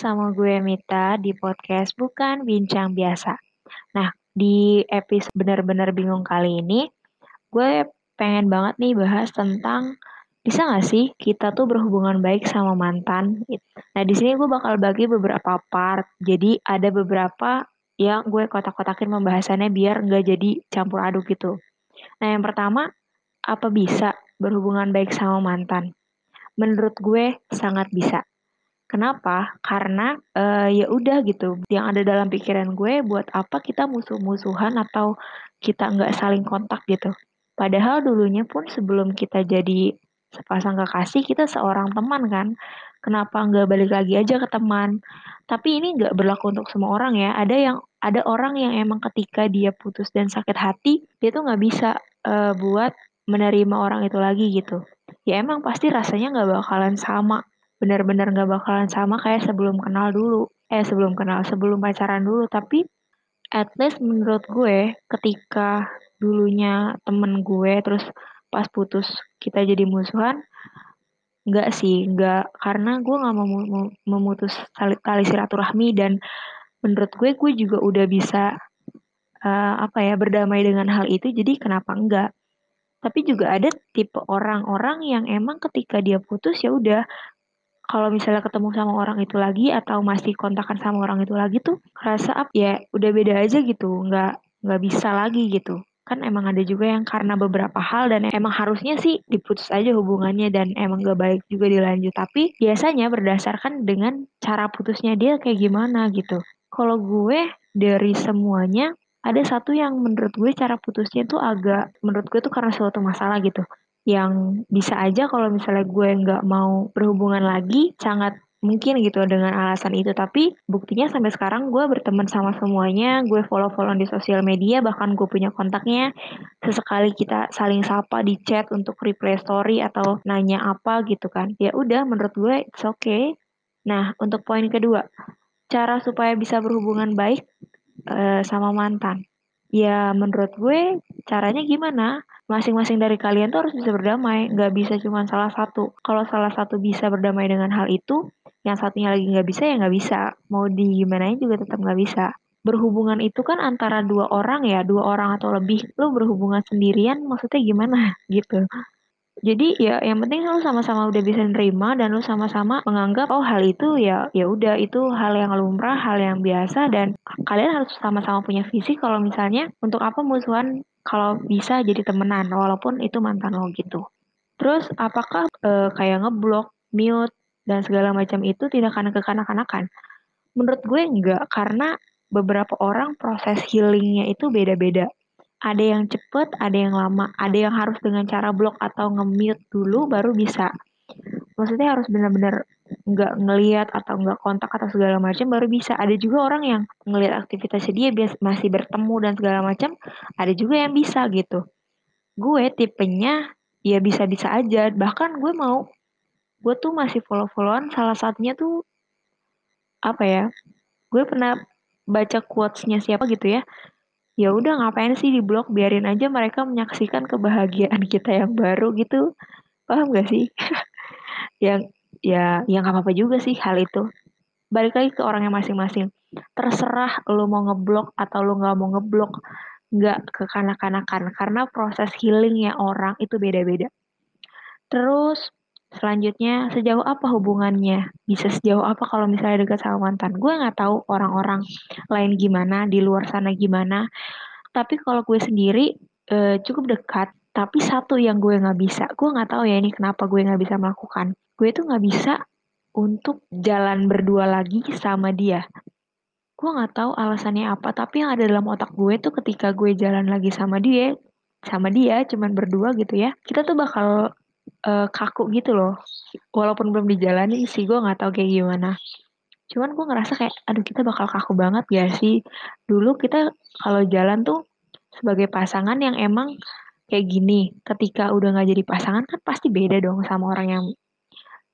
sama gue Mita di podcast Bukan Bincang Biasa. Nah, di episode benar-benar bingung kali ini, gue pengen banget nih bahas tentang bisa gak sih kita tuh berhubungan baik sama mantan? Nah, di sini gue bakal bagi beberapa part. Jadi ada beberapa yang gue kotak-kotakin pembahasannya biar nggak jadi campur aduk gitu. Nah, yang pertama, apa bisa berhubungan baik sama mantan? Menurut gue sangat bisa. Kenapa? Karena uh, ya udah gitu. Yang ada dalam pikiran gue buat apa kita musuh-musuhan atau kita nggak saling kontak gitu. Padahal dulunya pun sebelum kita jadi sepasang kekasih kita seorang teman kan. Kenapa nggak balik lagi aja ke teman? Tapi ini nggak berlaku untuk semua orang ya. Ada yang ada orang yang emang ketika dia putus dan sakit hati dia tuh nggak bisa uh, buat menerima orang itu lagi gitu. Ya emang pasti rasanya nggak bakalan sama benar-benar gak bakalan sama kayak sebelum kenal dulu. Eh, sebelum kenal, sebelum pacaran dulu. Tapi at least menurut gue ketika dulunya temen gue terus pas putus kita jadi musuhan nggak sih nggak karena gue nggak mau memutus tali silaturahmi dan menurut gue gue juga udah bisa uh, apa ya berdamai dengan hal itu jadi kenapa enggak tapi juga ada tipe orang-orang yang emang ketika dia putus ya udah kalau misalnya ketemu sama orang itu lagi atau masih kontakkan sama orang itu lagi tuh rasa up ya udah beda aja gitu nggak nggak bisa lagi gitu. Kan emang ada juga yang karena beberapa hal dan emang harusnya sih diputus aja hubungannya dan emang gak baik juga dilanjut. Tapi biasanya berdasarkan dengan cara putusnya dia kayak gimana gitu. Kalau gue dari semuanya ada satu yang menurut gue cara putusnya tuh agak menurut gue tuh karena suatu masalah gitu yang bisa aja kalau misalnya gue nggak mau berhubungan lagi sangat mungkin gitu dengan alasan itu. Tapi buktinya sampai sekarang gue berteman sama semuanya gue follow follow di sosial media bahkan gue punya kontaknya. Sesekali kita saling sapa di chat untuk replay story atau nanya apa gitu kan. Ya udah menurut gue it's okay. Nah untuk poin kedua cara supaya bisa berhubungan baik uh, sama mantan ya menurut gue caranya gimana masing-masing dari kalian tuh harus bisa berdamai, nggak bisa cuma salah satu. Kalau salah satu bisa berdamai dengan hal itu, yang satunya lagi nggak bisa ya nggak bisa. Mau di gimana juga tetap nggak bisa. Berhubungan itu kan antara dua orang ya, dua orang atau lebih. Lu berhubungan sendirian maksudnya gimana gitu. Jadi ya yang penting lu sama-sama udah bisa nerima dan lu sama-sama menganggap oh hal itu ya ya udah itu hal yang lumrah, hal yang biasa dan kalian harus sama-sama punya visi kalau misalnya untuk apa musuhan kalau bisa jadi temenan walaupun itu mantan lo gitu. Terus apakah e, kayak ngeblok, mute dan segala macam itu tidak karena kekanak-kanakan? Menurut gue enggak karena beberapa orang proses healingnya itu beda-beda. Ada yang cepet, ada yang lama, ada yang harus dengan cara blok atau nge-mute dulu baru bisa. Maksudnya harus benar-benar nggak ngeliat atau nggak kontak atau segala macam baru bisa. Ada juga orang yang ngelihat aktivitasnya dia bias, masih bertemu dan segala macam ada juga yang bisa gitu. Gue tipenya ya bisa-bisa aja. Bahkan gue mau gue tuh masih follow-followan. Salah satunya tuh apa ya gue pernah baca quotesnya siapa gitu ya ya udah ngapain sih di blog? Biarin aja mereka menyaksikan kebahagiaan kita yang baru gitu. Paham gak sih? Yang ya yang apa-apa juga sih hal itu. Balik lagi ke orangnya masing-masing. Terserah lo mau ngeblok atau lo nggak mau ngeblok nggak kekanak-kanakan. Karena proses healingnya orang itu beda-beda. Terus selanjutnya sejauh apa hubungannya? Bisa sejauh apa kalau misalnya dekat sama mantan? Gue nggak tahu orang-orang lain gimana di luar sana gimana. Tapi kalau gue sendiri eh, cukup dekat tapi satu yang gue nggak bisa. Gue nggak tahu ya ini kenapa gue nggak bisa melakukan. Gue tuh nggak bisa untuk jalan berdua lagi sama dia. Gue nggak tahu alasannya apa, tapi yang ada dalam otak gue tuh ketika gue jalan lagi sama dia, sama dia cuman berdua gitu ya, kita tuh bakal uh, kaku gitu loh. Walaupun belum dijalani sih, gue nggak tahu kayak gimana. Cuman gue ngerasa kayak, aduh kita bakal kaku banget ya sih. Dulu kita kalau jalan tuh sebagai pasangan yang emang kayak gini, ketika udah nggak jadi pasangan kan pasti beda dong sama orang yang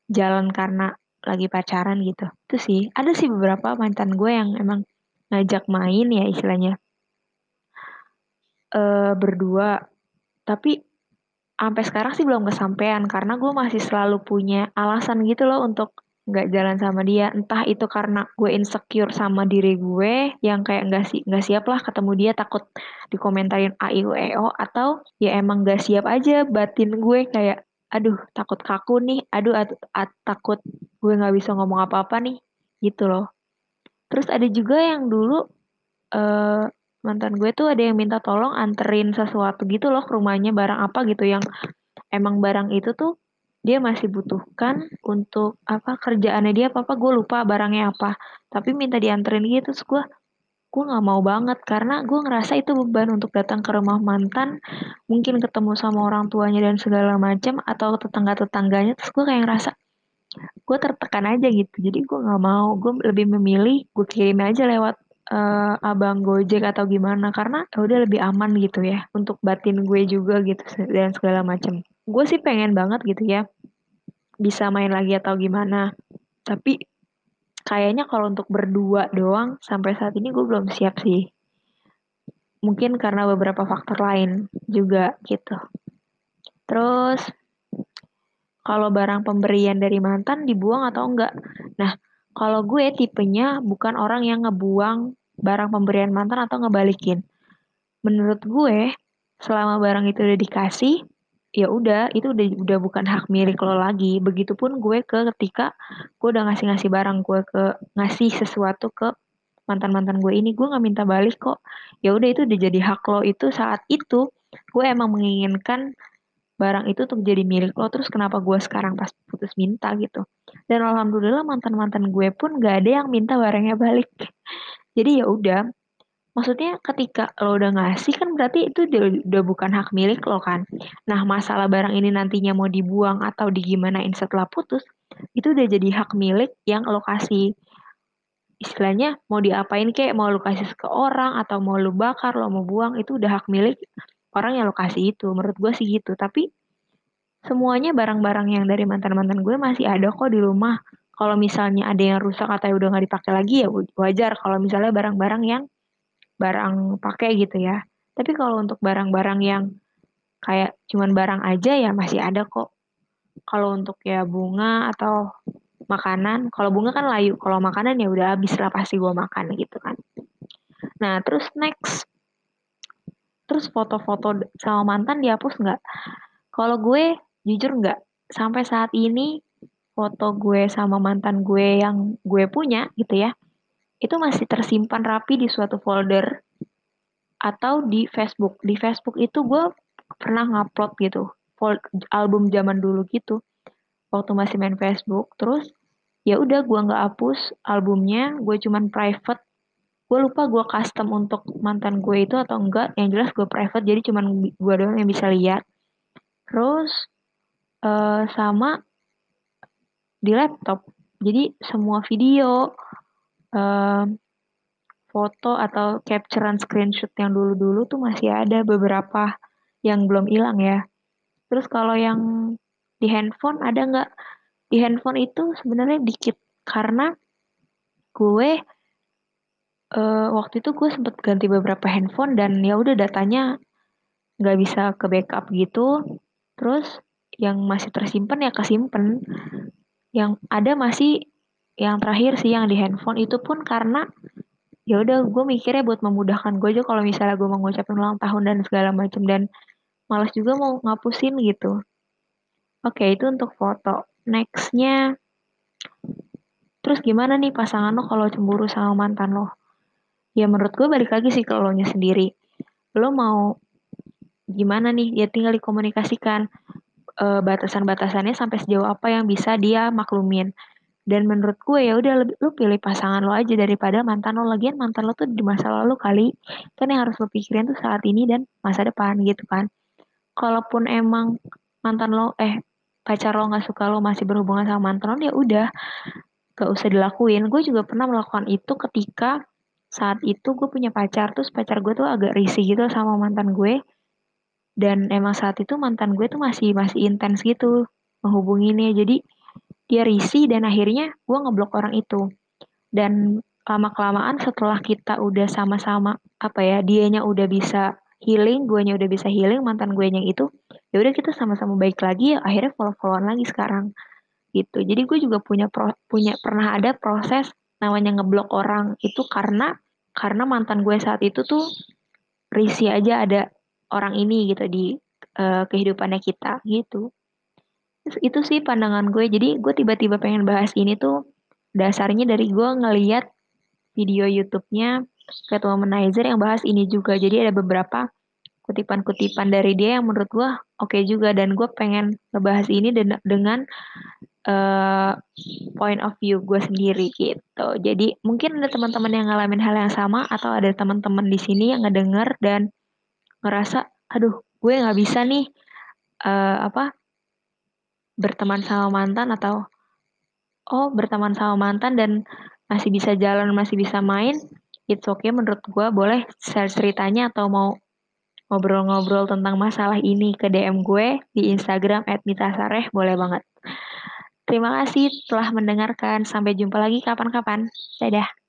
jalan karena lagi pacaran gitu. Itu sih, ada sih beberapa mantan gue yang emang ngajak main ya istilahnya. Uh, berdua. Tapi sampai sekarang sih belum kesampaian karena gue masih selalu punya alasan gitu loh untuk nggak jalan sama dia. Entah itu karena gue insecure sama diri gue yang kayak nggak si nggak siap lah ketemu dia takut dikomentarin a i u e o atau ya emang nggak siap aja batin gue kayak aduh takut kaku nih aduh at, at, takut gue nggak bisa ngomong apa-apa nih gitu loh. Terus ada juga yang dulu uh, mantan gue tuh ada yang minta tolong anterin sesuatu gitu loh ke rumahnya barang apa gitu. Yang emang barang itu tuh dia masih butuhkan untuk apa kerjaannya dia apa apa gue lupa barangnya apa. Tapi minta dianterin gitu terus gue gue nggak mau banget. Karena gue ngerasa itu beban untuk datang ke rumah mantan mungkin ketemu sama orang tuanya dan segala macam atau tetangga tetangganya terus gue kayak ngerasa gue tertekan aja gitu. Jadi gue nggak mau gue lebih memilih gue kirim aja lewat uh, abang gojek atau gimana karena ya udah lebih aman gitu ya untuk batin gue juga gitu dan segala macam gue sih pengen banget gitu ya bisa main lagi atau gimana. Tapi kayaknya kalau untuk berdua doang sampai saat ini gue belum siap sih. Mungkin karena beberapa faktor lain juga gitu. Terus kalau barang pemberian dari mantan dibuang atau enggak. Nah, kalau gue tipenya bukan orang yang ngebuang barang pemberian mantan atau ngebalikin. Menurut gue, selama barang itu udah dikasih, ya udah itu udah udah bukan hak milik lo lagi. Begitupun gue ke ketika gue udah ngasih ngasih barang gue ke ngasih sesuatu ke mantan mantan gue ini gue nggak minta balik kok. Ya udah itu udah jadi hak lo. Itu saat itu gue emang menginginkan barang itu untuk jadi milik lo terus kenapa gue sekarang pas putus minta gitu dan alhamdulillah mantan mantan gue pun gak ada yang minta barangnya balik jadi ya udah maksudnya ketika lo udah ngasih kan berarti itu udah, bukan hak milik lo kan. Nah masalah barang ini nantinya mau dibuang atau digimanain setelah putus, itu udah jadi hak milik yang lo kasih. Istilahnya mau diapain kek, mau lo kasih ke orang atau mau lo bakar, lo mau buang, itu udah hak milik orang yang lo kasih itu. Menurut gue sih gitu. Tapi semuanya barang-barang yang dari mantan-mantan gue masih ada kok di rumah. Kalau misalnya ada yang rusak atau udah nggak dipakai lagi ya wajar. Kalau misalnya barang-barang yang barang pakai gitu ya. Tapi kalau untuk barang-barang yang kayak cuman barang aja ya masih ada kok. Kalau untuk ya bunga atau makanan, kalau bunga kan layu, kalau makanan ya udah habis lah pasti gue makan gitu kan. Nah terus next, terus foto-foto sama mantan dihapus nggak? Kalau gue jujur nggak, sampai saat ini foto gue sama mantan gue yang gue punya gitu ya, itu masih tersimpan rapi di suatu folder atau di Facebook. Di Facebook itu gue pernah ngupload gitu, album zaman dulu gitu, waktu masih main Facebook. Terus ya udah gue nggak hapus albumnya, gue cuman private. Gue lupa gue custom untuk mantan gue itu atau enggak. Yang jelas gue private, jadi cuman gue doang yang bisa lihat. Terus uh, sama di laptop. Jadi semua video, foto atau capturean screenshot yang dulu-dulu tuh masih ada beberapa yang belum hilang ya. Terus kalau yang di handphone ada nggak? Di handphone itu sebenarnya dikit karena gue uh, waktu itu gue sempet ganti beberapa handphone dan ya udah datanya nggak bisa ke backup gitu. Terus yang masih tersimpan ya kesimpan. Yang ada masih yang terakhir sih yang di handphone. Itu pun karena ya udah gue mikirnya buat memudahkan gue aja kalau misalnya gue mau ngucapin ulang tahun dan segala macam dan malas juga mau ngapusin gitu. Oke itu untuk foto. Nextnya. Terus gimana nih pasangan lo kalau cemburu sama mantan lo ya menurut gue balik lagi sih ke lo nya sendiri. Lo mau gimana nih? Ya tinggal dikomunikasikan uh, batasan-batasannya sampai sejauh apa yang bisa dia maklumin. Dan menurut gue ya udah lu pilih pasangan lo aja daripada mantan lo. Lagian mantan lo tuh di masa lalu kali kan yang harus lo pikirin tuh saat ini dan masa depan gitu kan. Kalaupun emang mantan lo eh pacar lo nggak suka lo masih berhubungan sama mantan lo ya udah gak usah dilakuin. Gue juga pernah melakukan itu ketika saat itu gue punya pacar terus pacar gue tuh agak risih gitu sama mantan gue. Dan emang saat itu mantan gue tuh masih masih intens gitu menghubunginya jadi dia risih dan akhirnya gue ngeblok orang itu. Dan lama kelamaan setelah kita udah sama-sama apa ya dianya udah bisa healing gue nya udah bisa healing mantan gue nya itu ya udah kita sama-sama baik lagi ya akhirnya follow followan lagi sekarang gitu. Jadi gue juga punya pro, punya pernah ada proses namanya ngeblok orang itu karena karena mantan gue saat itu tuh risi aja ada orang ini gitu di uh, kehidupannya kita gitu. Itu sih pandangan gue. Jadi gue tiba-tiba pengen bahas ini tuh dasarnya dari gue ngeliat video YouTube-nya Ketua Womanizer yang bahas ini juga. Jadi ada beberapa kutipan-kutipan dari dia yang menurut gue oke okay juga dan gue pengen ngebahas ini dengan uh, point of view gue sendiri gitu. Jadi mungkin ada teman-teman yang ngalamin hal yang sama atau ada teman-teman di sini yang ngedenger dan ngerasa, aduh, gue nggak bisa nih uh, apa berteman sama mantan atau oh berteman sama mantan dan masih bisa jalan, masih bisa main, it's okay menurut gue boleh share ceritanya atau mau ngobrol-ngobrol tentang masalah ini ke DM gue di Instagram @mitasareh boleh banget. Terima kasih telah mendengarkan. Sampai jumpa lagi kapan-kapan. Dadah.